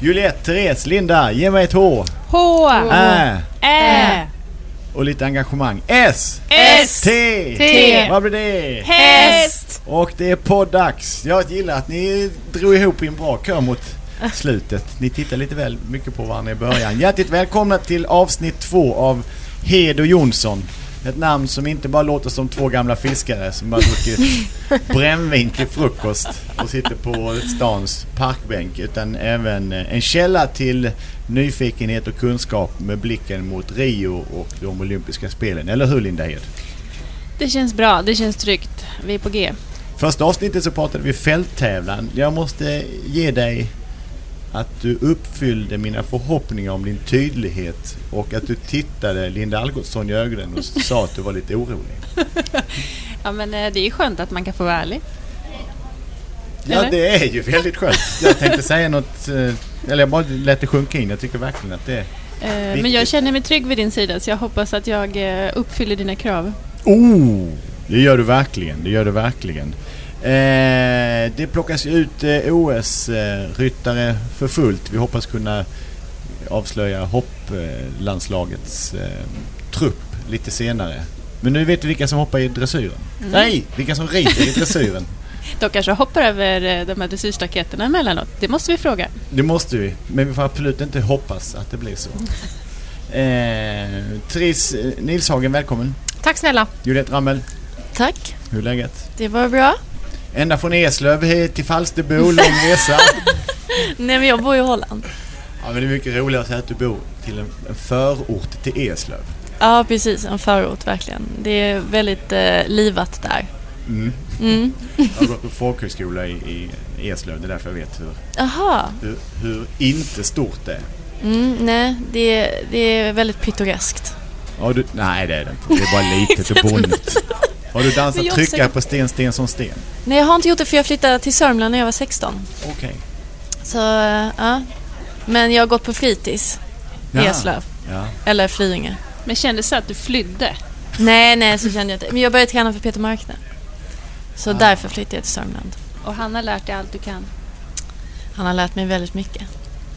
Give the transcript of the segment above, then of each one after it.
Juliette, Therese, Linda, ge mig ett H. H. Ä. Ä. Och lite engagemang. S. S. T. T. Vad blir det? Häst. Och det är poddags. Jag gillar att ni drog ihop i en bra kör mot slutet. Ni tittar lite väl mycket på varandra i början. Hjärtligt välkomna till avsnitt två av Hed och Jonsson. Ett namn som inte bara låter som två gamla fiskare som har druckit brännvin till frukost och sitter på stans parkbänk utan även en källa till nyfikenhet och kunskap med blicken mot Rio och de olympiska spelen. Eller hur Linda Hed? Det känns bra, det känns tryggt. Vi är på G. Första avsnittet så pratade vi fälttävlan. Jag måste ge dig att du uppfyllde mina förhoppningar om din tydlighet och att du tittade Linda Algotsson i ögonen och sa att du var lite orolig. Ja men eh, det är ju skönt att man kan få vara ärlig. Ja, Eller? det är ju väldigt skönt. Jag tänkte säga något, eh, eller jag bara lät det sjunka in. Jag tycker verkligen att det är... Eh, Men Viktigt. jag känner mig trygg vid din sida så jag hoppas att jag uppfyller dina krav. Oh! Det gör du verkligen, det gör du verkligen. Eh, det plockas ut eh, OS-ryttare för fullt. Vi hoppas kunna avslöja hopplandslagets eh, trupp lite senare. Men nu vet vi vilka som hoppar i dressyren. Nej, vilka som rider i dressyren. De kanske hoppar över eh, de här dressyrstaketerna emellanåt. Det måste vi fråga. Det måste vi, men vi får absolut inte hoppas att det blir så. Eh, Therese eh, Nilshagen, välkommen. Tack snälla. Juliette Ramel, Tack. hur är läget? Det var bra. Ända från Eslöv hit till Falsterbo, lång resa. Nej men jag bor i Holland. Ja, men det är mycket roligare att säga att du bor till en, en förort till Eslöv. Ja precis, en förort verkligen. Det är väldigt eh, livat där. Mm. Mm. Jag har gått på folkhögskola i, i Eslöv, det är därför jag vet hur, Aha. hur, hur inte stort det är. Mm, nej, det, det är väldigt pittoreskt. Ja, du, nej, det är det inte. Det är bara litet och bonnigt. Har du dansat säger- på sten, sten som sten? Nej jag har inte gjort det för jag flyttade till Sörmland när jag var 16. Okej. Så, eh, ja. Men jag har gått på fritids i Ja. Eslöv. Ja. Eller Flyinge. Men kändes det att du flydde? Nej, nej så kände jag inte. Men jag började träna för Peter Markne. Så Ah. därför flyttade jag till Sörmland. Och han har lärt dig allt du kan. Han har lärt mig väldigt mycket.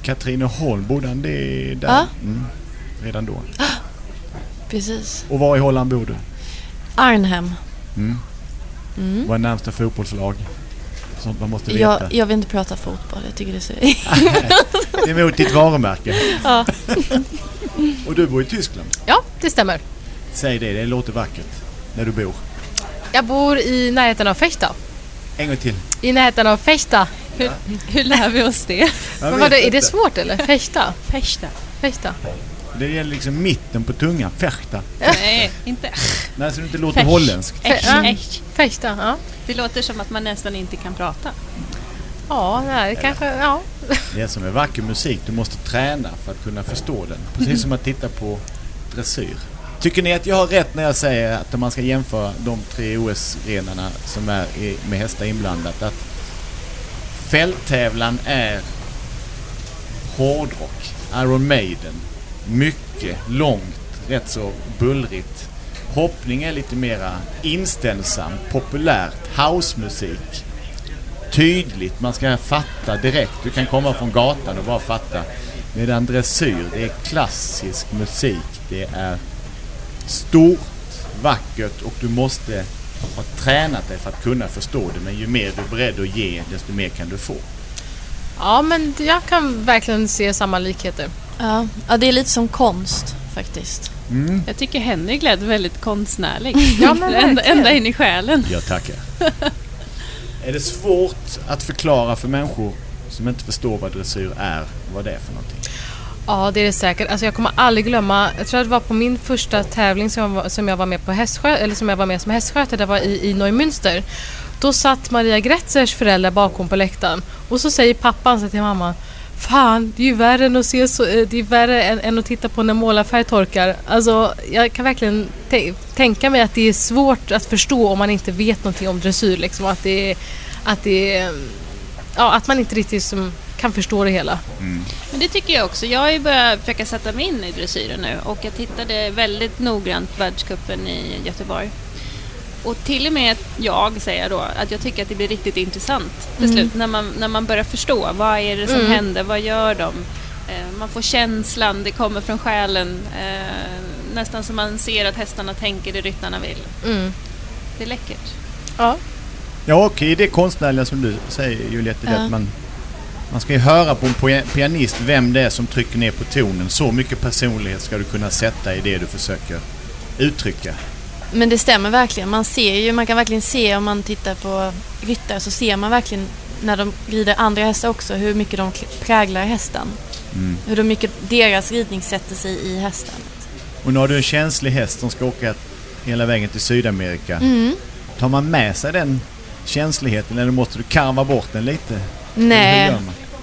Katrineholm, bodde han det där? Ja. Mm. Redan då. Precis. Och var i Holland bor du? Arnhem. Mm. Mm. Vad är närmsta fotbollslag? Sånt man måste veta. Jag, jag vill inte prata fotboll. Jag tycker det är så... Det är emot ditt varumärke. ja. Och du bor i Tyskland. Ja, det stämmer. Säg det, det låter vackert. När du bor. Jag bor i närheten av Fästa. En gång till. I närheten av Fästa. Hur, hur lär vi oss det? Jag Men vadå, är det svårt eller? Fästa? Färsta? Fästa? Det gäller liksom mitten på tungan. Färta. Nej, inte. Nej, så det inte låter Färs. holländskt. Ja. äsch. Fästa, ja. Det låter som att man nästan inte kan prata. Ja, nej, kanske, ja. Det är som med vacker musik. Du måste träna för att kunna förstå den. Precis som att titta på dressyr. Tycker ni att jag har rätt när jag säger att om man ska jämföra de tre OS-grenarna som är i, med hästar inblandat att fälttävlan är hårdrock, Iron Maiden, mycket, långt, rätt så bullrigt. Hoppning är lite mera inställsamt, populärt, housemusik. Tydligt, man ska fatta direkt. Du kan komma från gatan och bara fatta. Medan dressyr, det är klassisk musik. Det är stort, vackert och du måste ha tränat dig för att kunna förstå det. Men ju mer du är beredd att ge, desto mer kan du få. Ja, men jag kan verkligen se samma likheter. Ja. ja, det är lite som konst faktiskt. Jag tycker Henrik lät väldigt konstnärlig. Ja, men ända, ända in i själen. Jag tackar. är det svårt att förklara för människor som inte förstår vad dressyr är, vad det är för någonting? Ja, det är det säkert. Alltså jag kommer aldrig glömma, jag tror att det var på min första tävling som jag var, som jag var med på hästsjö, eller som jag var med som hästskötare, det var i, i Neumünster. Då satt Maria Gretzers föräldrar bakom på läktaren och så säger pappan så till mamman Fan, det är ju värre än att, se så, eh, det är värre än, än att titta på när målarfärg torkar. Alltså, jag kan verkligen tä- tänka mig att det är svårt att förstå om man inte vet någonting om dressyr. Liksom, att, det är, att, det ja, att man inte riktigt som, kan förstå det hela. Men det tycker jag också. Jag har ju börjat försöka sätta mig in i dressyren nu och jag tittade väldigt noggrant på världscupen i Göteborg. Och till och med jag säger då att jag tycker att det blir riktigt intressant till slut när man, när man börjar förstå vad är det som Mm. händer, vad gör de? Eh, man får känslan, det kommer från själen. Eh, nästan som man ser att hästarna tänker det ryttarna vill. Mm. Det är läckert. Ja. Ja, och i det konstnärliga som du säger Juliette, Ja. att man, man ska ju höra på en pia- pianist vem det är som trycker ner på tonen. Så mycket personlighet ska du kunna sätta i det du försöker uttrycka. Men det stämmer verkligen. Man ser ju, man kan verkligen se om man tittar på ryttare så ser man verkligen när de rider andra hästar också hur mycket de präglar hästen. Mm. Hur mycket deras ridning sätter sig i hästen. Och nu har du en känslig häst som ska åka hela vägen till Sydamerika. Mm. Tar man med sig den känsligheten eller måste du karva bort den lite? Nej,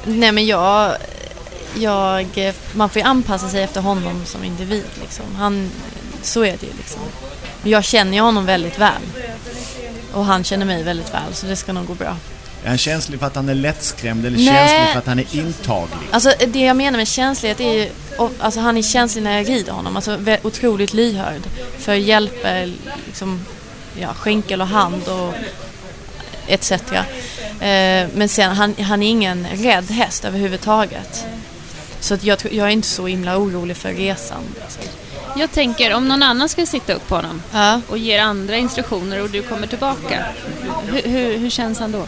nej men jag, jag... Man får ju anpassa sig efter honom som individ liksom. Han, så är det ju liksom. Jag känner ju honom väldigt väl. Och han känner mig väldigt väl så det ska nog gå bra. Är han känslig för att han är lättskrämd eller Nej. känslig för att han är intaglig? Alltså det jag menar med känslighet är ju, alltså han är känslig när jag rider honom, alltså otroligt lyhörd för hjälper, liksom, ja, skänkel och hand och etc. Eh, men sen han, han är ingen rädd häst överhuvudtaget. Så att jag, jag är inte så himla orolig för resan. Liksom. Jag tänker om någon annan ska sitta upp på honom Ja. och ger andra instruktioner och du kommer tillbaka. Hur, hur, hur känns han då?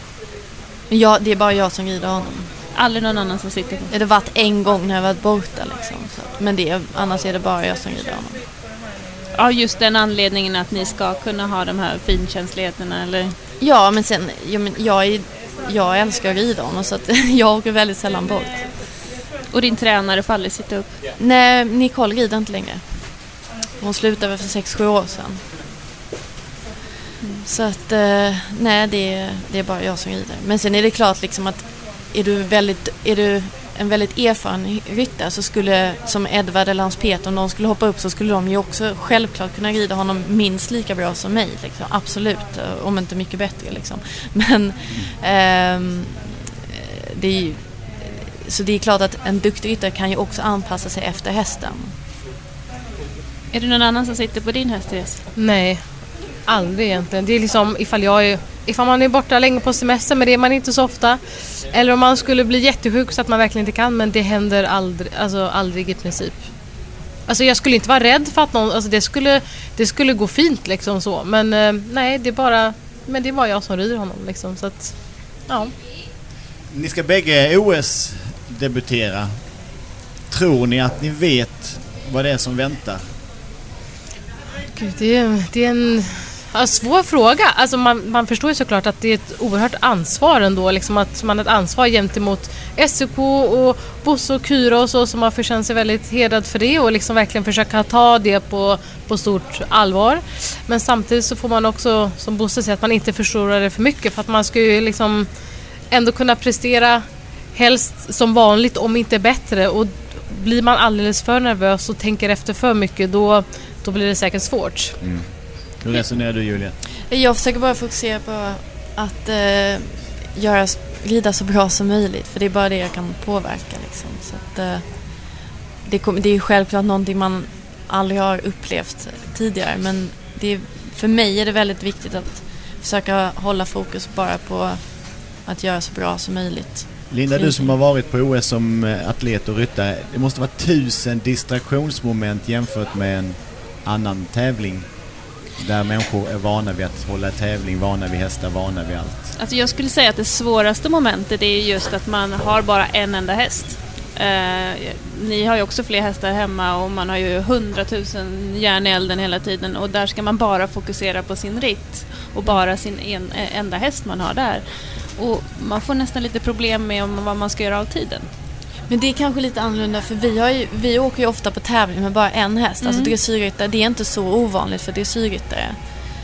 Jag, det är bara jag som rider honom. Aldrig någon annan som sitter på. Det har varit en gång när jag varit borta liksom. Så, men det, annars är det bara jag som rider honom. Av just den anledningen att ni ska kunna ha de här finkänsligheterna eller? Ja, men sen, ja, men jag, är, jag älskar att rida honom så att jag åker väldigt sällan bort. Och din tränare får aldrig sitta upp? Nej, Nicole rider inte längre. Hon slutade för 6-7 år sedan. Så att, eh, nej det, är- det är bara jag som rider. Men sen är det klart liksom att är du, väldigt, är du en väldigt erfaren ryttare så skulle, som Edvard eller Hans Peter, om de skulle hoppa upp så skulle de ju också självklart kunna rida honom minst lika bra som mig. Liksom. Absolut, eh, om inte mycket bättre liksom. Men ehm, eh, det är ju, så det är klart att en duktig ryttare kan ju också anpassa sig efter hästen. Är det någon annan som sitter på din häst, Therese? Nej, aldrig egentligen. Det är liksom ifall jag är, ifall man är borta länge på semester, men det är man inte så ofta. Eller om man skulle bli jättesjuk så att man verkligen inte kan, men det händer aldrig, alltså aldrig i princip. Alltså jag skulle inte vara rädd för att någon, alltså det skulle, det skulle gå fint liksom så. Men eh, nej, det är bara, men det är bara jag som rider honom liksom. Så att, ja. Ni ska bägge OS debutera. Tror ni att ni vet vad det är som väntar? Gud, det är, det är en ja, svår fråga. Alltså man, man förstår ju såklart att det är ett oerhört ansvar ändå. Liksom att man har ett ansvar gentemot SOK och Bosse och Kyra och så. som har förtjänat sig väldigt hedrad för det och liksom verkligen försöka ta det på, på stort allvar. Men samtidigt så får man också, som Bosse säger, att man inte förstorar det för mycket. För att man ska ju liksom ändå kunna prestera helst som vanligt om inte bättre. Och blir man alldeles för nervös och tänker efter för mycket då, då blir det säkert svårt. Hur resonerar du Julia? Jag försöker bara fokusera på att eh, göra, rida så bra som möjligt. För det är bara det jag kan påverka. Liksom. Så att, eh, det, kom, det är självklart någonting man aldrig har upplevt tidigare. Men det är, för mig är det väldigt viktigt att försöka hålla fokus bara på att göra så bra som möjligt. Linda, du som har varit på OS som eh, atlet och ryttare. Det måste vara tusen distraktionsmoment jämfört med en annan tävling. där människor är vana vid att hålla tävling, vana vid hästar, vana vid allt. Alltså jag skulle säga att det svåraste momentet är just att man har bara en enda häst. Eh, ni har ju också fler hästar hemma och man har ju hundratusen järn i elden hela tiden och där ska man bara fokusera på sin ritt och bara sin en, eh, enda häst man har där. Och man får nästan lite problem med om vad man ska göra av tiden. Men det är kanske lite annorlunda för vi, har ju, vi åker ju ofta på tävling med bara en häst. Alltså Mm. Alltså dressyrryttare, det är inte så ovanligt för dressyrryttare.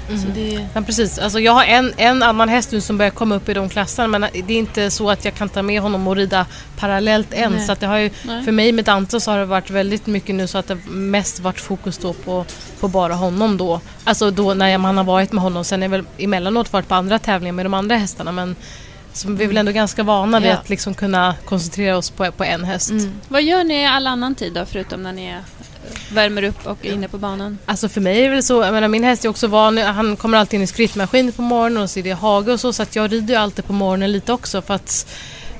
Så det, Ja, precis. Alltså, jag har en, en annan häst nu som börjar komma upp i de klasserna men det är inte så att jag kan ta med honom och rida parallellt än. Nej. Så att det har ju, Nej. för mig med Dante så har det varit väldigt mycket nu så att det mest varit fokus då på, på bara honom då. Alltså då när man har varit med honom. Sen är väl emellanåt varit på andra tävlingar med de andra hästarna men så vi är väl ändå ganska vana vid Ja. att liksom kunna koncentrera oss på, på en häst. mm. Vad gör ni all annan tid då, förutom när ni är, värmer upp och är inne på banan? Alltså för mig är det väl så, jag menar min häst är också van, han kommer alltid in i skrittmaskin på morgonen och så är det hage och så, så att jag rider ju alltid på morgonen lite också för att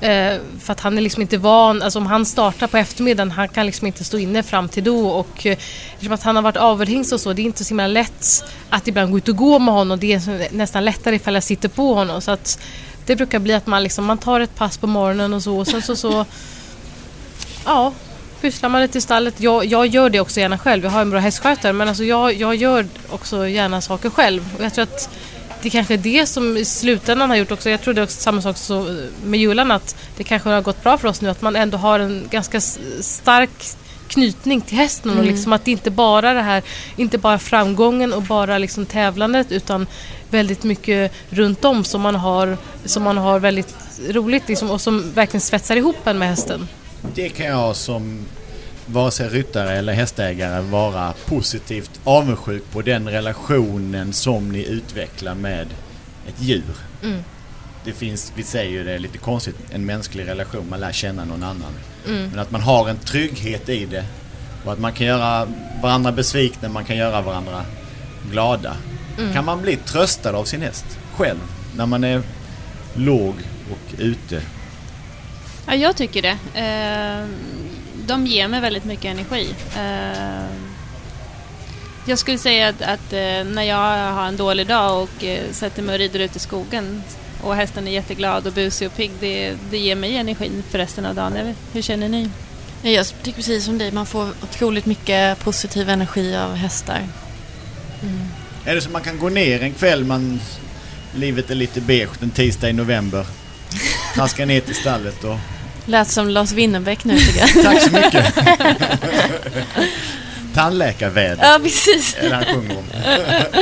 eh, för att han är liksom inte van, alltså om han startar på eftermiddagen, han kan liksom inte stå inne fram till då och eh, eftersom att han har varit avelhingst och så, det är inte så himla lätt att ibland gå ut och gå med honom, det är nästan lättare ifall jag sitter på honom så att det brukar bli att man liksom, man tar ett pass på morgonen och så och sen så, så ja, pysslar man lite i stallet. Jag, jag gör det också gärna själv. Jag har en bra hästskötare men alltså jag, jag gör också gärna saker själv. Och jag tror att det kanske är det som i slutändan har gjort också. Jag tror det är också samma sak med Julan att det kanske har gått bra för oss nu att man ändå har en ganska stark knytning till hästen och liksom att det inte bara det här, inte bara framgången och bara liksom tävlandet utan väldigt mycket runt om som man har, som man har väldigt roligt liksom, och som verkligen svetsar ihop en med hästen. Det kan jag som vare sig ryttare eller hästägare vara positivt avundsjuk på den relationen som ni utvecklar med ett djur. Mm. Det finns, vi säger ju det lite konstigt, en mänsklig relation, man lär känna någon annan. Mm. Men att man har en trygghet i det och att man kan göra varandra besvikna, man kan göra varandra glada. Mm. Kan man bli tröstad av sin häst själv när man är låg och ute? Ja, jag tycker det. Eh, de ger mig väldigt mycket energi. Eh, jag skulle säga att, att eh, när jag har en dålig dag och eh, sätter mig och rider ut i skogen och hästen är jätteglad och busig och pigg, det, det ger mig energin för resten av dagen. Hur känner ni? Ja, Jag tycker precis som dig, man får otroligt mycket positiv energi av hästar. Är det så man kan gå ner en kväll, man, livet är lite beige en tisdag i november. Traska ner till stallet och... Lät som Lars Winnerbäck nu tycker jag. Tack så mycket! Tandläkarväder ja, precis. det han sjunger om.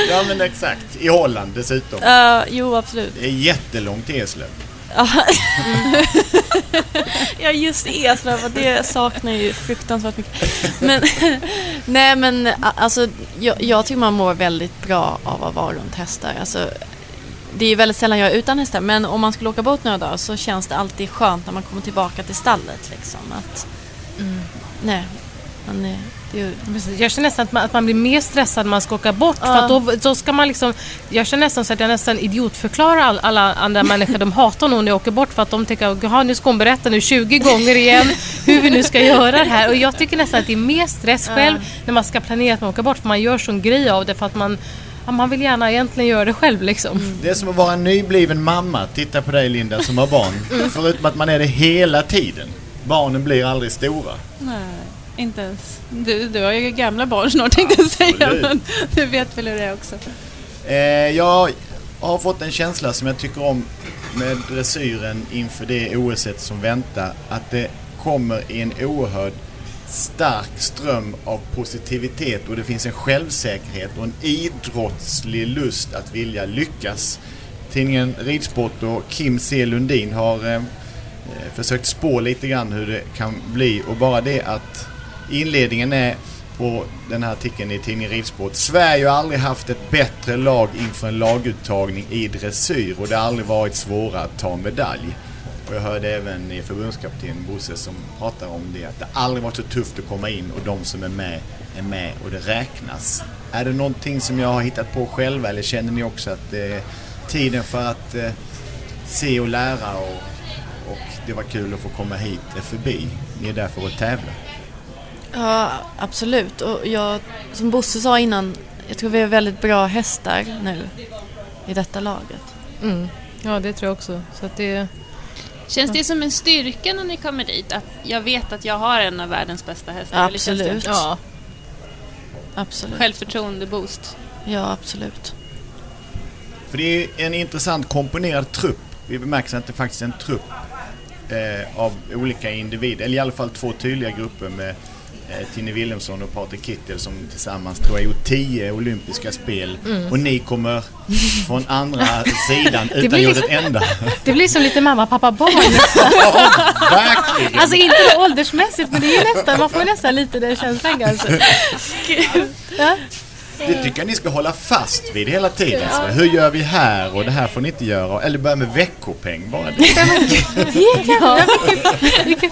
ja men exakt, i Holland dessutom. Ja, jo, absolut. Det är jättelångt till Eslöv. Ja, ja just Eslöv, och det saknar jag ju fruktansvärt mycket. Men, nej men alltså, jag, jag tycker man mår väldigt bra av att vara runt hästar. Alltså, det är väldigt sällan jag är utan hästar, men om man skulle åka bort några dagar så känns det alltid skönt när man kommer tillbaka till stallet. Liksom, att, Nej, man, är- Jag känner nästan att man, att man blir mer stressad när man ska åka bort. För Ja. att då, då ska man liksom, jag känner nästan så att jag nästan idiotförklarar all, alla andra människor. De hatar nog när jag åker bort för att de tänker att nu ska hon berätta nu 20 gånger igen hur vi nu ska göra det här. Och jag tycker nästan att det är mer stress själv när man ska planera att man åker bort. För man gör sån grej av det för att man, ja, man vill gärna egentligen göra det själv liksom. Det är som att vara en nybliven mamma. Titta på dig Linda som har barn. Förutom att man är det hela tiden. Barnen blir aldrig stora. Nej, inte ens. Du, du har ju gamla barn snart tänkte jag säga, men du vet väl hur det är också. Eh, jag har fått en känsla som jag tycker om med dressyren inför det OS som väntar. Att det kommer i en oerhörd stark ström av positivitet och det finns en självsäkerhet och en idrottslig lust att vilja lyckas. Tidningen Ridsport och Kim C Lundin har eh, eh, försökt spå lite grann hur det kan bli och bara det att inledningen är på den här artikeln i tidningen Ridsport. Sverige har aldrig haft ett bättre lag inför en laguttagning i dressyr och det har aldrig varit svårare att ta medalj. Och jag hörde även förbundskapten Bosse som pratar om det att det aldrig varit så tufft att komma in och de som är med är med och det räknas. Är det någonting som jag har hittat på själva eller känner ni också att eh, tiden för att eh, se och lära och, och det var kul att få komma hit är förbi? Ni är där för att tävla. Ja, absolut. Och jag, som Bosse sa innan, jag tror vi har väldigt bra hästar nu i detta laget. Mm. Ja, det tror jag också. Så att det, Känns det som en styrka när ni kommer dit? Att jag vet att jag har en av världens bästa hästar? Absolut. ja, Absolut. Självförtroende-boost. Ja, absolut. För det är en intressant komponerad trupp. Vi bemärker att det faktiskt är en trupp eh, av olika individer, eller i alla fall två tydliga grupper med eh, Tine Wilhelmsson och Patrik Kittel som tillsammans tror jag gjort tio olympiska spel. Och ni kommer från andra sidan utan blir gjort liksom- ett enda. det blir som lite mamma, pappa, barn. ja, verkligen! Alltså inte åldersmässigt, men det är nästan, man får nästan lite den känslan kanske. Ja. Det tycker jag ni ska hålla fast vid hela tiden. Så, hur gör vi här och det här får ni inte göra. Eller börja med veckopeng bara. Ja.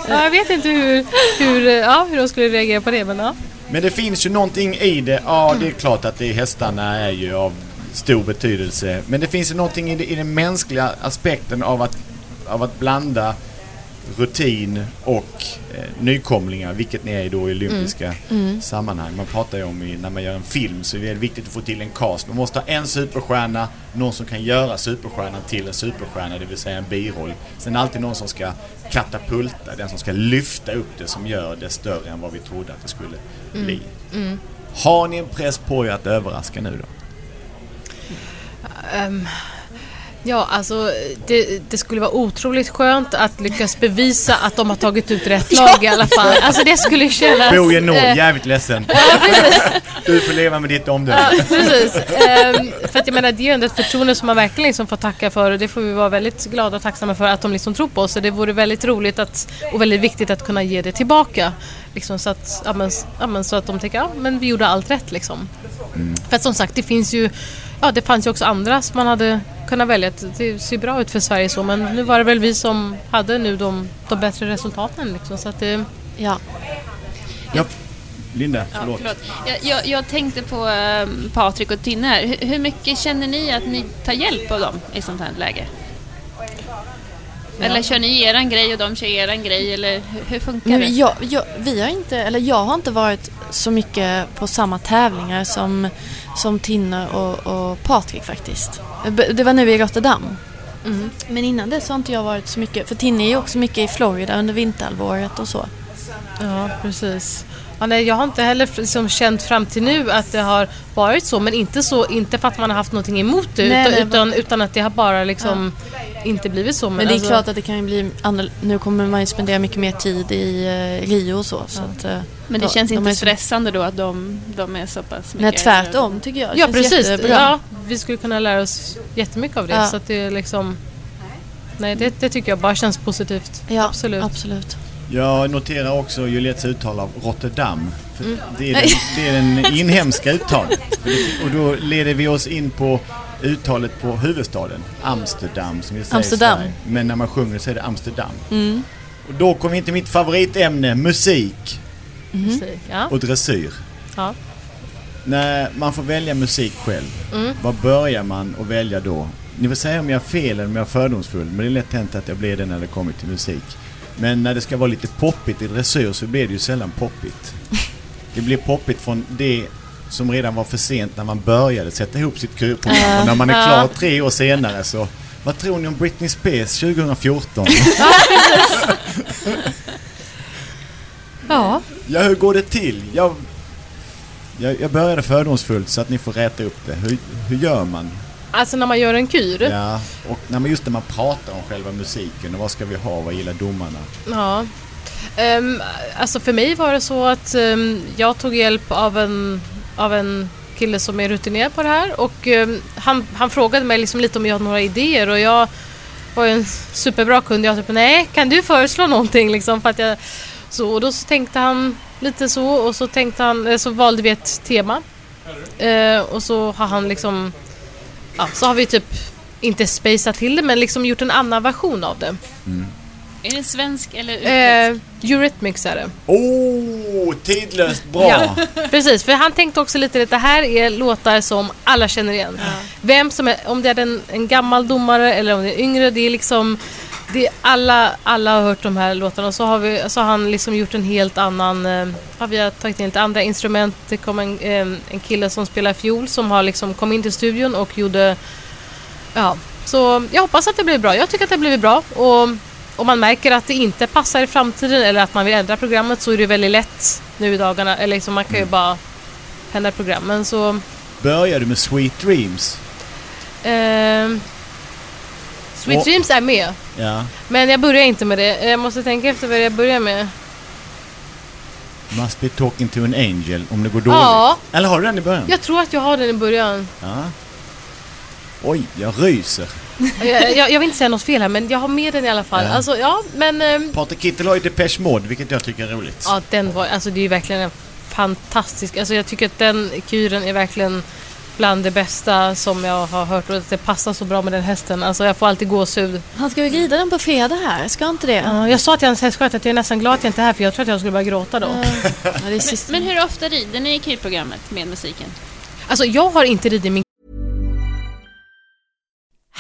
ja, jag vet inte hur, hur, ja, hur de skulle reagera på det, men ja. Men det finns ju någonting i det. Ja, det är klart att det är hästarna är ju av stor betydelse. Men det finns ju någonting i, det, i den mänskliga aspekten av att, av att blanda rutin och eh, nykomlingar, vilket ni är då i olympiska sammanhang. Man pratar ju om i, när man gör en film så är det viktigt att få till en cast. Man måste ha en superstjärna, någon som kan göra superstjärnan till en superstjärna, det vill säga en biroll. Sen alltid någon som ska katapulta, den som ska lyfta upp det som gör det större än vad vi trodde att det skulle bli. Har ni en press på er att överraska nu då? Ehm, ja, alltså det, det skulle vara otroligt skönt att lyckas bevisa att de har tagit ut rätt lag i alla fall. Alltså det skulle kännas... Boje Nord, eh, jävligt ledsen. Du får leva med ditt omdöme. Ja, precis. Ehm, för att jag menar, det är ju ändå ett förtroende som man verkligen liksom får tacka för och det får vi vara väldigt glada och tacksamma för att de liksom tror på oss. Så det vore väldigt roligt att, och väldigt viktigt att kunna ge det tillbaka. Liksom så, att, ja, men, ja, men, så att de tänker, ja men vi gjorde allt rätt liksom. För att som sagt, det finns ju, ja det fanns ju också andra som man hade kunnat välja. Det ser bra ut för Sverige så men nu var det väl vi som hade nu de, de bättre resultaten liksom. Så att det, Ja. Ja, Linda, Ja, förlåt. förlåt. Jag, jag, jag tänkte på um, Patrik och Tinne här. Hur, hur mycket känner ni att ni tar hjälp av dem i sånt här läge? Eller kör ni eran grej och de kör eran grej eller hur, hur funkar det? Men jag, jag, vi har inte, eller jag har inte varit så mycket på samma tävlingar som, som Tinne och, och Patrik faktiskt. Det var nu i Rotterdam. Mm. Men innan dess har inte jag varit så mycket, för Tinne är ju också mycket i Florida under vinterhalvåret och så. Ja, precis. Ja, nej, jag har inte heller liksom känt fram till nu att det har varit så, men inte så, inte för att man har haft någonting emot det, Nej, utan, nej, utan, utan att det har bara liksom inte blivit så. Men, Men det är alltså, klart att det kan ju bli, annorl- nu kommer man ju spendera mycket mer tid i eh, Rio och så. så att, eh, Men det de- känns de inte stressande då att de, de är så pass mycket... Nej, tvärtom tycker jag. Det Ja, precis. jättebra. Ja, vi skulle kunna lära oss jättemycket av det. Ja. Så att det är liksom... Nej, det, det tycker jag bara känns positivt. Ja, Absolut. absolut. Jag noterar också Juliettes uttal av Rotterdam. För det, är den, det är den inhemska uttalet. Och då leder vi oss in på uttalet på huvudstaden. Amsterdam som vi säger Amsterdam. Sverige. Men när man sjunger så är det Amsterdam. Och då kommer vi till mitt favoritämne, musik Musik, Ja. och dressyr. Ja. När man får välja musik själv, var börjar man att välja då? Ni får säga om jag har fel eller om jag är fördomsfull, men det är lätt hänt att jag blir det när det kommer till musik. Men när det ska vara lite poppigt i dressyr så blir det ju sällan poppigt. Det blir poppigt från det som redan var för sent när man började sätta ihop sitt kurprogram. Och när man är klar tre år senare så vad tror ni om Britney Spears 2014? ja. Ja, hur går det till? Jag, jag, jag började fördomsfullt så att ni får räta upp det. Hur, hur gör man? Alltså när man gör en kur. Ja, och när man, just när man pratar om själva musiken och vad ska vi ha, vad gillar domarna? Ja. Um, alltså för mig var det så att ehm, jag tog hjälp av en, av en kille som är rutinerad på det här och ehm, han, han frågade mig liksom lite om jag hade några idéer och jag var ju en superbra kund. Jag typ, nej, kan du föreslå någonting liksom? För att jag, så, och då så tänkte han lite så och så tänkte han, eh, så valde vi ett tema. Eh, och så har han liksom, ja, så har vi typ inte spejsat till det men liksom gjort en annan version av det. Är det svensk eller utländskt? Eh, Eurythmics är det. Oh, tidlöst bra! Ja, precis. För han tänkte också lite att det här är låtar som alla känner igen. Vem som är, om det är en, en gammal domare eller om det är yngre, det är liksom det, alla, alla har hört de här låtarna och så har, vi, så har han liksom gjort en helt annan... Eh, ja, vi har tagit in lite andra instrument. Det kom en, eh, en kille som spelar fiol som har liksom kom in till studion och gjorde... Ja, så jag hoppas att det blir bra. Jag tycker att det blir bra. Och om man märker att det inte passar i framtiden eller att man vill ändra programmet så är det väldigt lätt nu i dagarna. Eller liksom man kan ju bara ändra programmen. Så, Börjar du med Sweet Dreams? ehm, Sweet Och- Dreams är med. Ja. Men jag börjar inte med det. Jag måste tänka efter vad jag börjar med. Must be talking to an angel om det går dåligt. Ja. Eller har du den i början? Jag tror att jag har den i början. Ja. Oj, jag ryser. Jag, jag, jag vill inte säga något fel här men jag har med den i alla fall. Ja. Alltså ja, men... ehm, Patrik Kittel har ju Depeche Mode, vilket jag tycker är roligt. Ja, den var... Alltså det är ju verkligen en fantastisk... Alltså jag tycker att den kuren är verkligen bland det bästa som jag har hört och att det passar så bra med den hästen. Alltså jag får alltid gåshud. Han ska ju rida den på fredag här, ska inte det? Ja, jag sa till hans hästskötare att jag är nästan glad att jag inte är här för jag tror att jag skulle börja gråta då. Ja, sista. Men hur ofta rider ni i KIR-programmet med musiken? Alltså jag har inte ridit min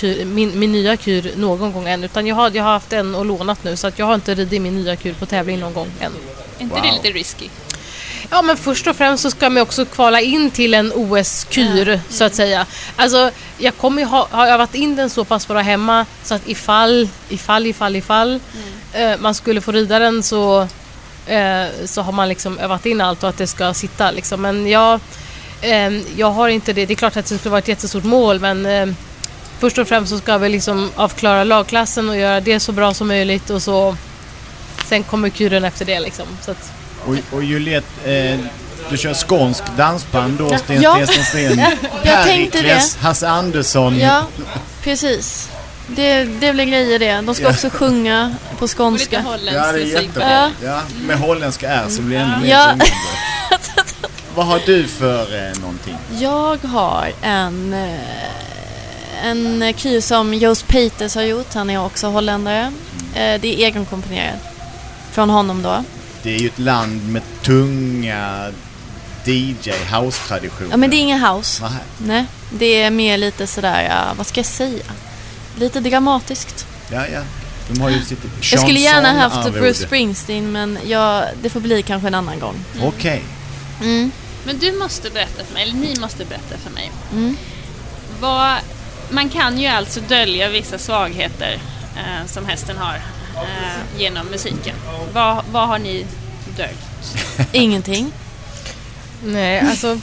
Kur, min, min nya kur någon gång än. Utan jag har, jag har haft en och lånat nu så att jag har inte ridit min nya kur på tävling någon gång än. Är inte Wow. det lite risky? Ja men först och främst så ska man också kvala in till en OS-kur så att säga. Alltså jag kommer ju ha, ha övat in den så pass bra hemma så att ifall, ifall, ifall, ifall eh, man skulle få rida den så, eh, så har man liksom övat in allt och att det ska sitta liksom. Men jag, eh, jag har inte det. Det är klart att det skulle vara ett jättestort mål men eh, först och främst så ska vi liksom avklara lagklassen och göra det så bra som möjligt och så sen kommer kuren efter det liksom. Så att, Och, och Juliette, eh, du kör skånsk dansband då, Sten Ja. Stensson Sten. Jag tänkte Perikles, Hasse Andersson. Ja, precis. Det, det blir grejer det. De ska Ja. också sjunga på Och lite skånska. holländsk Ja, det är jättebra. Ja. Ja, med holländska R så blir det ännu mer Ja. Vad har du för eh, någonting? Jag har en, eh, en kur som Joost Peters har gjort. Han är också holländare. Eh, Det är egenkomponerat. Från honom då. Det är ju ett land med tunga DJ house-traditioner. Ja men det är ingen house. Nej. Nej, det är mer lite sådär, ja, vad ska jag säga? Lite dramatiskt. Ja, ja. De har ju sitt Jag skulle gärna haft chanson-arvode. Bruce Springsteen men jag, det får bli kanske en annan gång. Okej. Mm. Men du måste berätta för mig, eller ni måste berätta för mig. Mm. Vad, man kan ju alltså dölja vissa svagheter eh, som hästen har eh, genom musiken. Vad, vad har ni döljt? Ingenting. Nej, alltså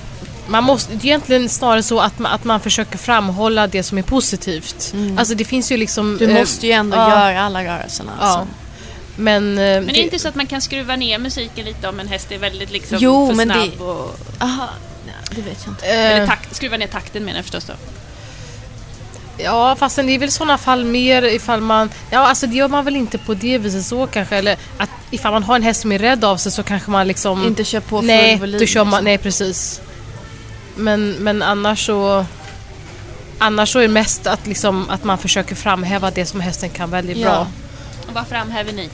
man måste det är egentligen snarare så att man, att man försöker framhålla det som är positivt. Alltså det finns ju liksom... Du eh, måste ju ändå ja, göra alla rörelserna. Ja. Alltså. Men, eh, Men det är inte så att man kan skruva ner musiken lite om en häst är väldigt liksom Jo, för men det- snabb och... Aha, nej, det vet jag inte. eh, Eller takt, skruva ner takten menar jag förstås då. Ja, fast det är väl i sådana fall mer ifall man... Ja, alltså det gör man väl inte på det viset så kanske. Eller att ifall man har en häst som är rädd av sig så kanske man liksom... Inte kör på full Nej, volym. då kör man... liksom. Nej, precis. Men, men annars så... Annars så är det mest att, liksom, att man försöker framhäva det som hästen kan väldigt Ja. bra. Och vad framhäver ni?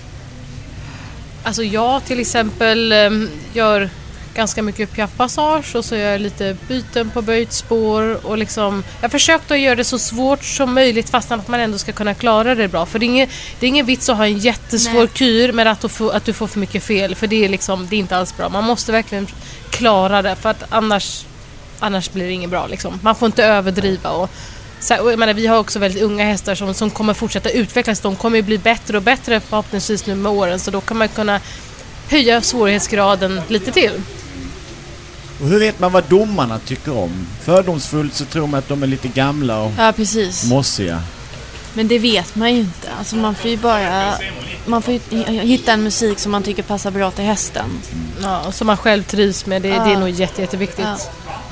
Alltså jag till exempel em, gör ganska mycket piaffpassage och så gör jag lite byten på böjt spår och liksom Jag har försökt att göra det så svårt som möjligt fast att man ändå ska kunna klara det bra. För det är ingen, det är ingen vits att ha en jättesvår Nej. kur men att du, får, att du får för mycket fel för det är liksom, det är inte alls bra. Man måste verkligen klara det för att annars Annars blir det inget bra liksom. Man får inte överdriva och så här, och jag menar, vi har också väldigt unga hästar som, som kommer fortsätta utvecklas. De kommer ju bli bättre och bättre förhoppningsvis nu med åren så då kan man kunna höja svårighetsgraden lite till. Och hur vet man vad domarna tycker om? Fördomsfullt så tror man att de är lite gamla och Ja, precis. mossiga. Men det vet man ju inte. Alltså man får ju bara... Man får ju hitta en musik som man tycker passar bra till hästen. Ja, och som man själv trivs med. Det, det är Ja. nog jätte, jätteviktigt. Ja.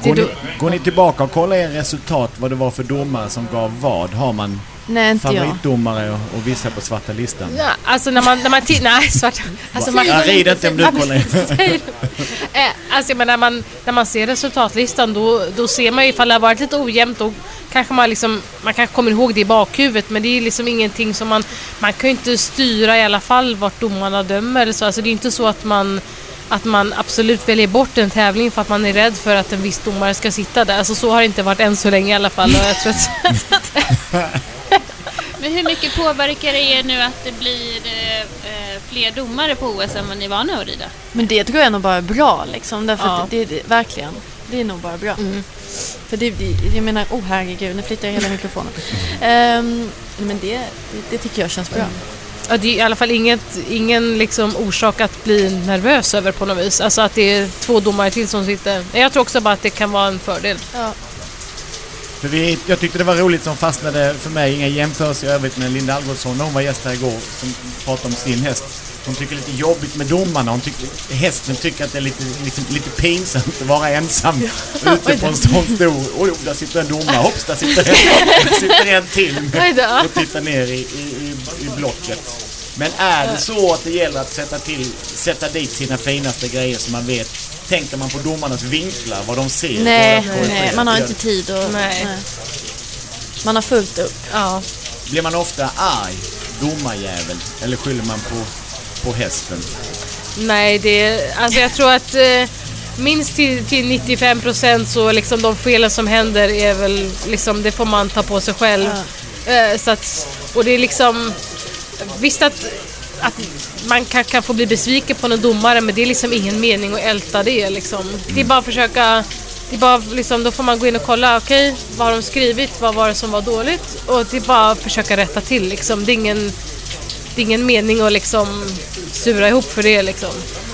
Går ni, går ni tillbaka och kollar er resultat vad det var för domare som gav vad? Har man Nej, inte jag. favoritdomare och, och vissa på svarta listan? Ja, alltså när man, när man tittar... Nej, svart. Alltså man, Jag rider inte om du kollar. Säg- Eh, alltså, men när, man, när man ser resultatlistan då, då ser man ju ifall det har varit lite ojämnt då kanske man liksom, man kanske kommer ihåg det i bakhuvudet men det är liksom ingenting som man, man kan ju inte styra i alla fall vart domarna dömer eller så. Alltså det är inte så att man att man absolut väljer bort en tävling för att man är rädd för att en viss domare ska sitta där. Alltså så har det inte varit än så länge i alla fall. Och jag tror att, Men hur mycket påverkar det er nu att det blir eh, eh, fler domare på OS än vad ni är vana att rida? Men det tror jag nog bara är bra liksom. Därför Ja. att det, det, verkligen. Det är nog bara bra. För det, jag menar, oh herregud, nu flyttar jag hela mikrofonen. Ehm, men det, det, tycker jag känns bra. ja, det är i alla fall inget, ingen liksom orsak att bli nervös över på något vis. Alltså att det är två domare till som sitter. Jag tror också bara att det kan vara en fördel. Ja. För vi, jag tyckte det var roligt som fastnade för mig, inga jämförelser i övrigt med Linda Algotsson när hon var gäst här igår som pratade om sin häst. Hon tycker det är lite jobbigt med domarna. Hon tycker, hästen tycker att det är lite, liksom, lite pinsamt att vara ensam ute på en sån stor... Oj, där sitter en domare. Hopps, där sitter en, där sitter en till och tittar ner i, i, i, i blocket. Men är det så att det gäller att sätta, till, sätta dit sina finaste grejer som man vet Tänker man på domarnas vinklar, vad de ser? Nej, nej, man har inte tid och, Nej. Man har fullt upp. Ja. Blir man ofta arg, domarjävel, eller skyller man på, på hästen? Nej, det, alltså jag tror att eh, minst till, till 95 procent så liksom de felen som händer är väl liksom, det får man ta på sig själv. Eh, så att, och det är liksom, visst att, att man kan, kan få bli besviken på en domare men det är liksom ingen mening att älta det liksom. Det är bara att försöka det är bara liksom, då får man gå in och kolla, okej, vad har de skrivit, vad var det som var dåligt? Och det är bara att försöka rätta till liksom. Det är ingen, det är ingen mening att liksom sura ihop för det liksom.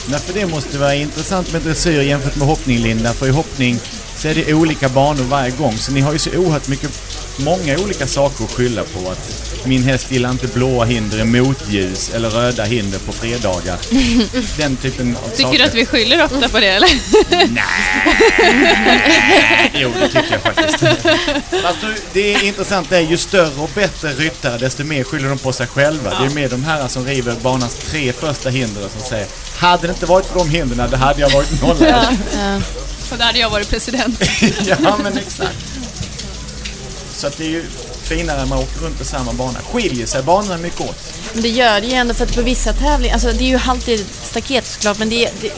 Nej, för det måste vara intressant med dressyr jämfört med hoppning, Linda. För i hoppning så är det olika banor varje gång. Så ni har ju så oerhört mycket, många olika saker att skylla på. Att min häst gillar inte blåa hinder i motljus eller röda hinder på fredagar. Den typen av Tycker saker. du att vi skyller ofta på det eller? Jo, det tycker jag faktiskt. Fast du, det är intressant, det är ju större och bättre ryttare desto mer skyller de på sig själva. Det är mer de här som river banans tre första hinder som säger Hade det inte varit för de hindren, då hade jag varit nollad. Ja. Och där hade jag varit president. ja, men exakt. Så att det är ju finare när man åker runt på samma bana. Skiljer sig banorna mycket åt? Men det gör det ju ändå för att på vissa tävlingar, alltså det är ju alltid staket såklart, men det, det,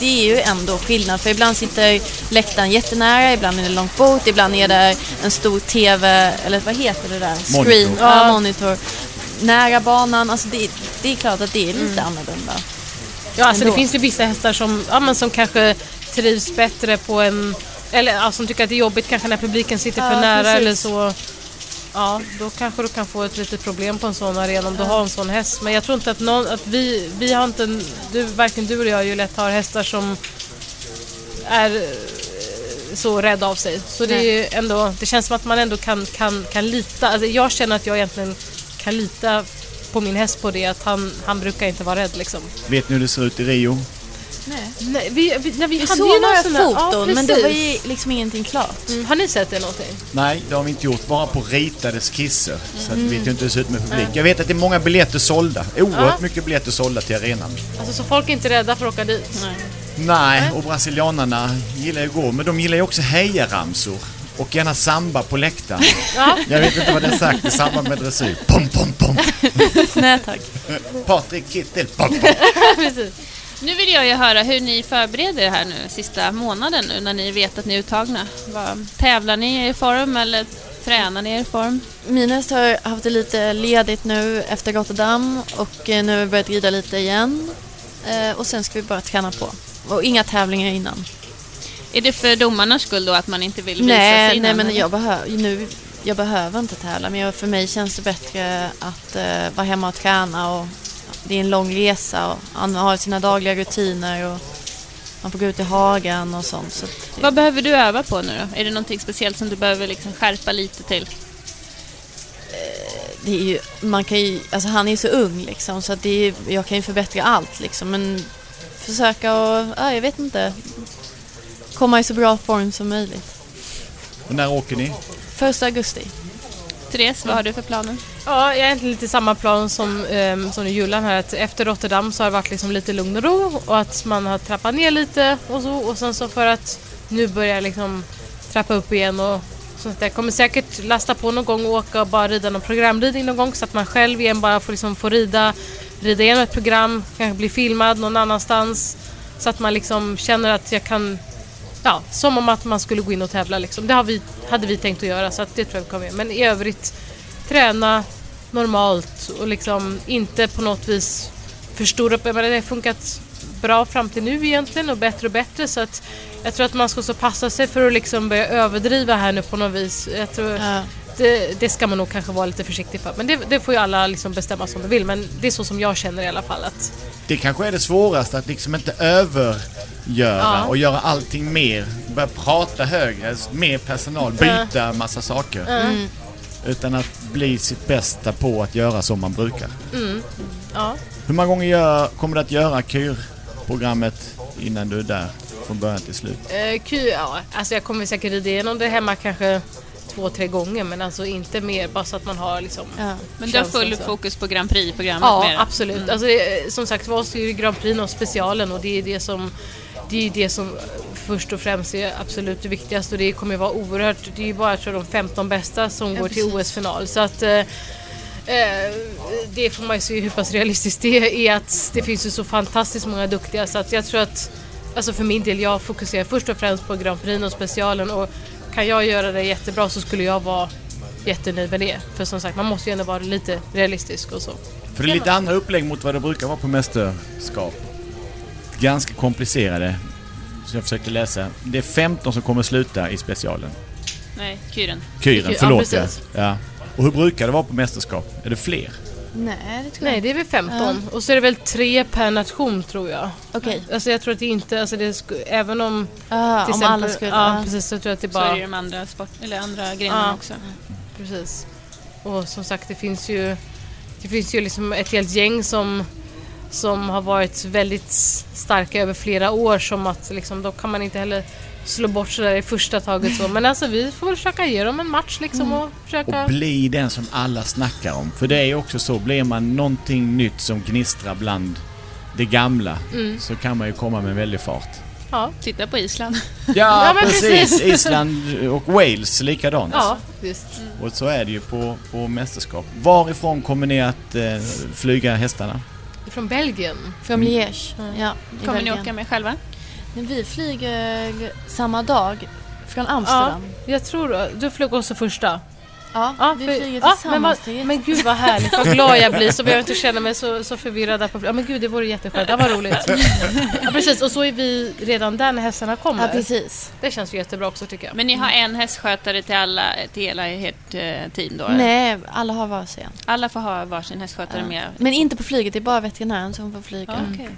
det är ju ändå skillnad. För ibland sitter läktaren jättenära, ibland är det långt bort, ibland är det en stor TV, eller vad heter det där? Monitor. Screen, ja, monitor. Nära banan, alltså det, det är klart att det är lite annorlunda. Ja, alltså det Ändå. finns ju vissa hästar som, ja, men som kanske trivs bättre på en... Eller ja, som tycker att det är jobbigt kanske när publiken sitter för Ja, nära precis. eller så. Ja, då kanske du kan få ett litet problem på en sån arena om du har en sån häst. Men jag tror inte att någon, att vi, vi har inte, en- du, varken du eller jag ju lätt har hästar som är eh, så rädda av sig. Så det är ju ändå, det känns som att man ändå kan, kan, kan lita, alltså jag känner att jag egentligen kan lita på min häst på det, att han, han brukar inte vara rädd liksom. Vet ni hur det ser ut i Rio? Nej, vi, vi, när vi, Vi hade ju några foton, ja, men det var ju liksom ingenting klart. Mm, har ni sett det någonting? Nej, det har vi inte gjort. Bara på ritade skisser. Så att vi vet ju inte hur det ser ut med publik. Jag vet att det är många biljetter sålda. Oerhört Ja. mycket biljetter sålda till arenan. Alltså så folk är inte rädda för att åka dit? Nej. Nej, och brasilianarna gillar ju att gå, men de gillar ju också hejaramsor. Och gärna samba på läktaren. Ja. Jag vet inte vad det är sagt i samband med dressyr. Pom, pom, pom. Nej tack. Patrik Kittel. Pom, pom. precis. Nu vill jag ju höra hur ni förbereder er här nu sista månaden nu när ni vet att ni är uttagna. Vad, tävlar ni i form eller tränar ni er i form? Min häst har haft det lite ledigt nu efter Rotterdam och eh, nu har vi börjat rida lite igen. Eh, Och sen ska vi bara träna på. Och inga tävlingar innan. Är det för domarnas skull då att man inte vill visa sig Nej, innan? nej men jag behöver nu jag behöver inte tävla. Men jag, för mig känns det bättre att eh, vara hemma och träna. Och det är en lång resa och man har sina dagliga rutiner. Och man får gå ut i hagen och sånt. Så det, Vad behöver du öva på nu då? Är det någonting speciellt som du behöver liksom skärpa lite till? det är ju, man kan ju, alltså han är ju så ung liksom så att det är, jag kan ju förbättra allt liksom. Men försöka och, ja, jag vet inte, komma i så bra form som möjligt. Och när åker ni? Första augusti. Therese, vad har du för planer? Ja, jag är egentligen lite samma plan som, um, som Julan här. Att efter Rotterdam så har det varit liksom lite lugn och ro och att man har trappat ner lite och så. Och sen så för att nu börja liksom trappa upp igen och sånt där. Jag kommer säkert lasta på någon gång och åka och bara rida någon programridning någon gång så att man själv igen bara får, liksom, får rida, rida igenom ett program, kanske bli filmad någon annanstans. Så att man liksom känner att jag kan Ja, som om att man skulle gå in och tävla liksom. Det har vi, hade vi tänkt att göra så att det tror jag vi kommer göra. Men i övrigt träna normalt och liksom inte på något vis förstora upp. Jag menar, det har funkat bra fram till nu egentligen och bättre och bättre så att jag tror att man ska så passa sig för att liksom börja överdriva här nu på något vis. Jag tror Ja. det, det ska man nog kanske vara lite försiktig för. Men det, det får ju alla liksom bestämma som de vill. Men det är så som jag känner i alla fall. Att, Det kanske är det svåraste att liksom inte övergöra Ja. och göra allting mer. Börja prata högre, mer personal, byta massa saker. Mm. Utan att bli sitt bästa på att göra som man brukar. ja. Hur många gånger gör, kommer du att göra KYR-programmet innan du är där från början till slut? Eh, Q, ja, alltså jag kommer säkert rida igenom det hemma kanske två, tre gånger. Men alltså inte mer. Bara så att man har liksom... Ja. Men du har full fokus på Grand Prix-programmet Ja, det. absolut. Alltså, det- som sagt var så är Grand Prix och specialen och det är det som det är det som först och främst är absolut det viktigaste och det kommer ju vara oerhört, det är ju bara jag tror, de 15 bästa som går till OS-final så att eh, eh, det får man ju se hur pass realistiskt det är att det finns ju så fantastiskt många duktiga så att jag tror att Alltså för min del, jag fokuserar först och främst på Grand Prix och specialen och kan jag göra det jättebra så skulle jag vara jättenöjd med det. För som sagt, man måste ju ändå vara lite realistisk och så. För det är lite andra upplägg mot vad det brukar vara på mästerskap. Ganska komplicerade. Så jag försökte läsa. Det är 15 som kommer sluta i specialen. Nej, Kyren. Kyren, förlåt ja. ja. Och hur brukar det vara på mästerskap? Är det fler? Nej, det tror Nej, jag det är väl 15. Och så är det väl tre per nation tror jag. Okej. Alltså jag tror att det inte, alltså det sku, även om... Ja, till om exempel- alla skulle... Ja, ja. precis. Så tror jag att det Så är bara... det ju de andra, sport, eller andra grenarna Ja. också. Precis. Och som sagt, det finns ju... Det finns ju liksom ett helt gäng som, som har varit väldigt starka över flera år som att liksom, då kan man inte heller slå bort sådär i första taget så. Men alltså vi får väl försöka ge dem en match liksom och försöka... Och bli den som alla snackar om. För det är ju också så, blir man någonting nytt som gnistrar bland det gamla så kan man ju komma med väldig fart. Ja, Titta på Island. Ja, Ja, men precis. precis. Island och Wales likadant. ja visst. Och så är det ju på, på mästerskap. Varifrån kommer ni att eh, flyga hästarna? Från Belgien. Från Liège. Ja, i Kommer ni Belgien. åka med själva? Men vi flyger samma dag från Ja, Amsterdam. jag tror Du flög också första. Ja, Ja, vi för- flyger ja, tillsammans. men, vad, men gud vad härligt, vad glad jag blir så behöver jag inte känna mig så, så förvirrad där på Ja men gud det vore jätteskönt, det var roligt. Ja precis, och så är vi redan där när hästarna kommer. Ja, precis. Det känns ju jättebra också tycker jag. Men ni har en hästskötare till alla, till hela ert eh, team då? Nej, alla har varsin. Alla får ha varsin hästskötare med? Men inte på flyget, det är bara veterinären som får flyga. Ja, okej.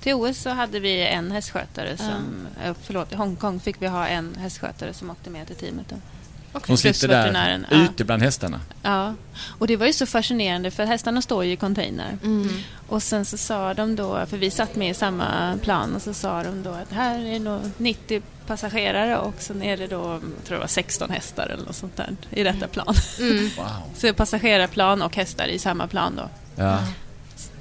Till OS så hade vi en hästskötare som... eh, Förlåt, i Hongkong fick vi ha en hästskötare som åkte med till teamet. Då. Som Plus sitter där ja. ute bland hästarna. Ja, och det var ju så fascinerande för hästarna står ju i container. Mm. Och sen så sa de då, för vi satt med i samma plan, och så sa de då att här är nog 90 passagerare och sen är det då, jag tror det var 16 hästar eller något sånt där i detta plan. Wow. Så passagerarplan och hästar i samma plan då. Ja.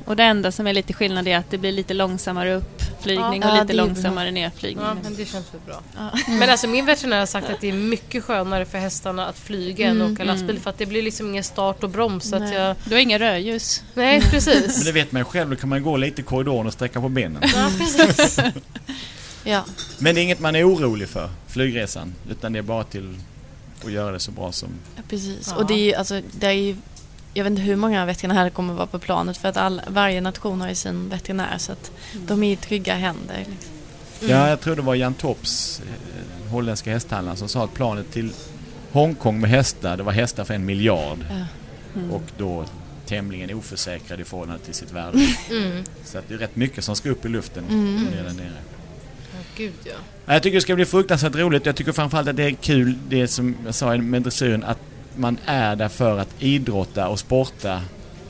Och det enda som är lite skillnad är att det blir lite långsammare uppflygning Ja, och lite långsammare nedflygning. Ja, men det känns väl bra. Men alltså min veterinär har sagt att det är mycket skönare för hästarna att flyga än att åka lastbil för att det blir liksom ingen start och broms. Så att jag... Du har inga rödljus. Nej, Men precis. det vet man ju själv, då kan man gå lite i korridoren och sträcka på benen. Ja, precis. Ja. Men det är inget man är orolig för, flygresan. Utan det är bara till att göra det så bra som... Ja, precis. Ja. Och det är ju, alltså, det är ju, jag vet inte hur många veterinärer kommer vara på planet för att all, varje nation har ju sin veterinär så att de är i trygga händer. Liksom. Ja, jag tror det var Jan Tops, eh, holländska hästhandlaren, som sa att planet till Hongkong med hästar, det var hästar för en miljard. Ja. Mm. Och då tämligen oförsäkrad i förhållande till sitt värde. Mm. Så att det är rätt mycket som ska upp i luften Mm. ner där nere. Ja, gud ja. Ja, Jag tycker det ska bli fruktansvärt roligt. Jag tycker framförallt att det är kul det som jag sa med dressyren att man är där för att idrotta och sporta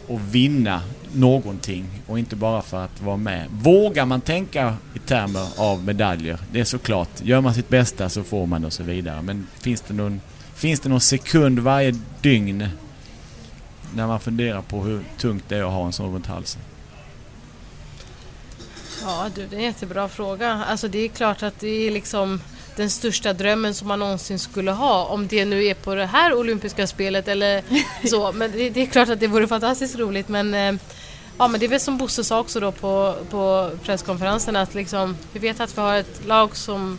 och vinna någonting och inte bara för att vara med. Vågar man tänka i termer av medaljer? Det är såklart. Gör man sitt bästa så får man och så vidare. Men finns det någon, finns det någon sekund varje dygn när man funderar på hur tungt det är att ha en sån runt halsen? Ja du, det är en jättebra fråga. Alltså det är klart att det är liksom den största drömmen som man någonsin skulle ha. Om det nu är på det här olympiska spelet eller så. Men det, det är klart att det vore fantastiskt roligt men eh, Ja men det är väl som Bosse sa också då på, på presskonferensen att liksom, vi vet att vi har ett lag som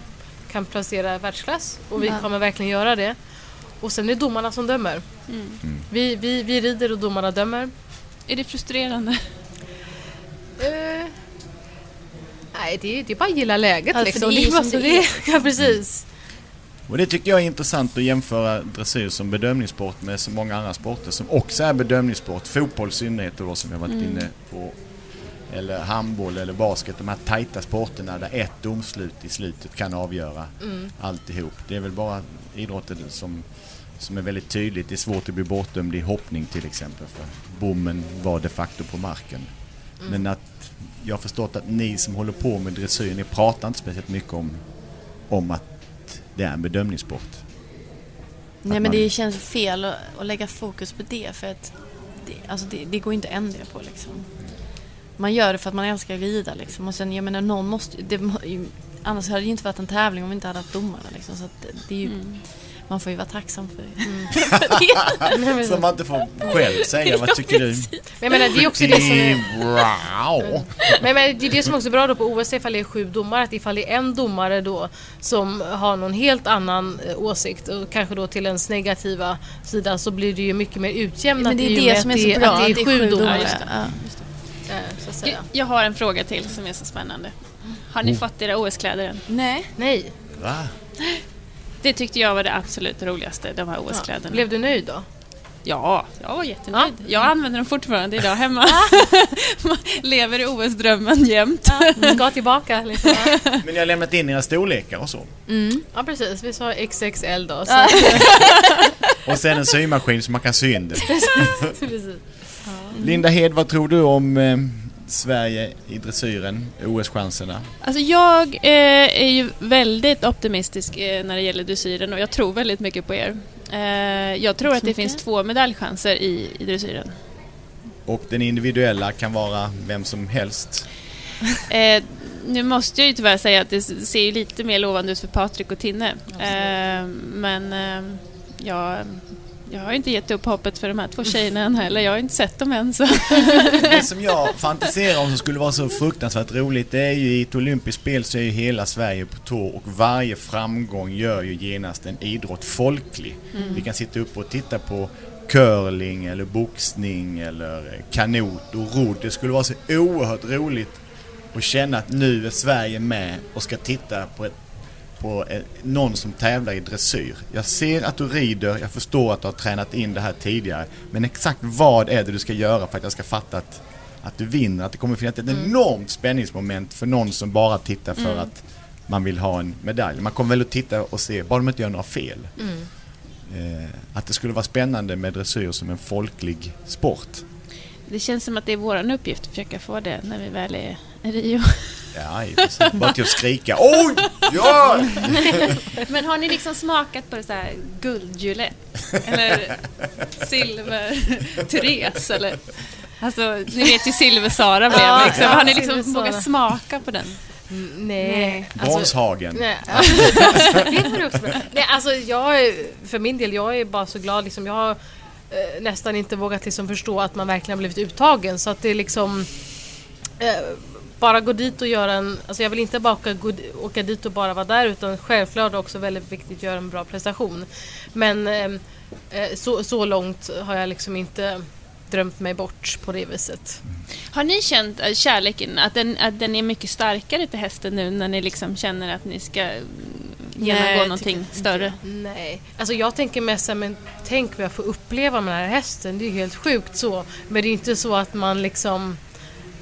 kan placera världsklass och vi Ja. kommer verkligen göra det. Och sen är det domarna som dömer. Mm. Vi, vi, vi rider och domarna dömer. Är det frustrerande? Eh, nej, det är, det är bara att gilla läget Ja, liksom. det är ju bara som så det är. Ja, precis. Och det tycker jag är intressant att jämföra dressyr som bedömningssport med så många andra sporter som också är bedömningssport. Fotboll i synnerhet då som vi har varit Mm. inne på. Eller handboll eller basket. De här tajta sporterna där ett domslut i slutet kan avgöra Mm. alltihop. Det är väl bara idrotten som, som är väldigt tydligt. Det är svårt att bli bortdömd i hoppning till exempel. För bommen var de facto på marken. Mm. Men att jag har förstått att ni som håller på med dressyr, ni pratar inte speciellt mycket om, om att det är en bedömningssport. Nej Att men man- det känns fel att, att lägga fokus på det för att det, alltså det, det går inte att ändra på liksom. Man gör det för att man älskar att rida liksom och sen jag menar någon måste det, Annars hade det ju inte varit en tävling om vi inte hade haft domarna liksom så att det, det är ju, Mm. Man får ju vara tacksam för, Mm. för det. Men- Som man inte får själv säga, vad tycker du? Men jag menar, det är också det som är, Wow. men jag menar, det är det som också är bra då på OS ifall det är sju domare, att ifall det är en domare då som har någon helt annan eh, åsikt och kanske då till ens negativa sida så blir det ju mycket mer utjämnat Men det är det som är så bra, att det är sju domare. det. Eh, Jag, har en fråga till som är så spännande. Har ni fått era OS-kläder än? Nej. Nej, Va? Det tyckte jag var det absolut roligaste, de här ja. OS-kläderna. blev du nöjd då? Ja, jag var jättenöjd. Jag använder dem fortfarande idag hemma. Man Lever i OS-drömmen jämt. Ska tillbaka liksom. Men ni har lämnat in era storlekar och så. Mm. Ja precis, vi sa XXL då. Så Ja. Och sen en symaskin så man kan sy in det. precis. Linda Hed, vad tror du om eh, Sverige i dressyren, OS-chanserna? Alltså jag eh, är ju väldigt optimistisk eh, när det gäller dressyren och jag tror väldigt mycket på er. Eh, jag tror Tack att det mycket. finns två medaljchanser i, i dressyren. Och den individuella kan vara vem som helst. Eh, nu måste jag ju tyvärr säga att det ser ju lite mer lovande ut för Patrik och Tinne. Eh, men eh, jag, jag har inte gett upp hoppet för de här två tjejerna än heller. Jag har inte sett dem än. Så. Det som jag fantiserar om som skulle vara så fruktansvärt roligt det är ju i ett olympiskt spel så är ju hela Sverige på tå och varje framgång gör ju genast en idrott folklig. Vi kan sitta upp och titta på curling eller boxning eller kanot och rodd. Det skulle vara så oerhört roligt att känna att nu är Sverige med och ska titta på ett på eh, någon som tävlar i dressyr. Jag ser att du rider, jag förstår att du har tränat in det här tidigare. Men exakt vad är det du ska göra för att jag ska fatta att, att du vinner? Att det kommer finnas ett enormt spänningsmoment för någon som bara tittar för att man vill ha en medalj. Man kommer väl att titta och se, bara de inte gör några fel. Eh, att det skulle vara spännande med dressyr som en folklig sport. Det känns som att det är vår uppgift att försöka få det när vi väl är Rio. Ja, bara till att skrika oj, ja! Men har ni liksom smakat på det så här guldjulett? Eller silver Therese? Eller? Alltså, ni vet ju silver-Sara blev Ja, liksom. ja, Har ni liksom vågat smaka på den? Mm, Nej. Bronshagen. Också bra. Nej, alltså jag är, för min del, jag är bara så glad liksom. Jag har eh, nästan inte vågat liksom förstå att man verkligen har blivit uttagen så att det är liksom eh, bara gå dit och göra en, alltså jag vill inte bara åka, gå- åka dit och bara vara där utan självklart också väldigt viktigt att göra en bra prestation. Men eh, eh, så, så långt har jag liksom inte drömt mig bort på det viset. Har ni känt eh, kärleken, att den, att den är mycket starkare till hästen nu när ni liksom känner att ni ska genomgå jag någonting större. Nej, alltså jag tänker mest så här, men tänk vad jag får uppleva med den här hästen. Det är ju helt sjukt så. Men det är inte så att man liksom...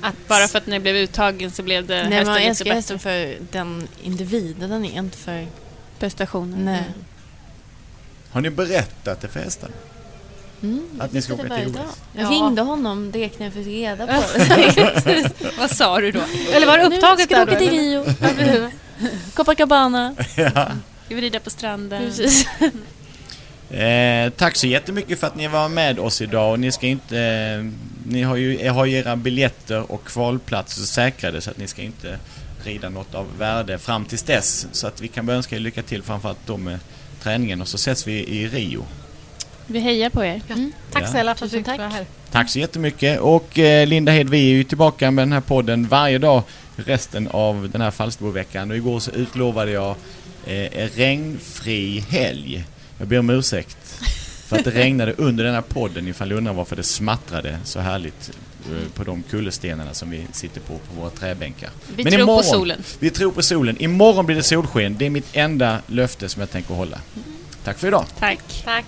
Att, Bara för att det blev uttagen så blev det Nej, hästen man lite älskar bättre. hästen för den individen den är, inte för... Prestationen. Nej. Har ni berättat det för hästen? Mm, Att ni ska åka till. OS? Jag Ja. ringde honom direkt när jag fick reda på det. Vad sa du då? Eller var det Nu upptaget ska där du då? åka till? Rio. Copacabana. Ska vi rida på stranden? Precis. Eh, tack så jättemycket för att ni var med oss idag. Och ni ska inte... Eh, ni har ju, har ju era biljetter och kvalplatser säkrade så att ni ska inte rida något av värde fram tills dess. Så att vi kan bara önska er lycka till framförallt då med träningen och så ses vi i Rio. Vi hejar på er. Tack Ja. snälla för att du fick vara tack. här. Tack så jättemycket och eh, Linda Hed, vi är ju tillbaka med den här podden varje dag resten av den här Falsterboveckan och igår så utlovade jag eh, regnfri helg. Jag ber om ursäkt för att det regnade under den här podden ifall ni undrar varför det smattrade så härligt eh, på de kullerstenarna som vi sitter på på våra träbänkar. Vi Men tror imorgon- på solen. Vi tror på solen. Imorgon blir det solsken. Det är mitt enda löfte som jag tänker hålla. Tack för idag. Tack. Tack.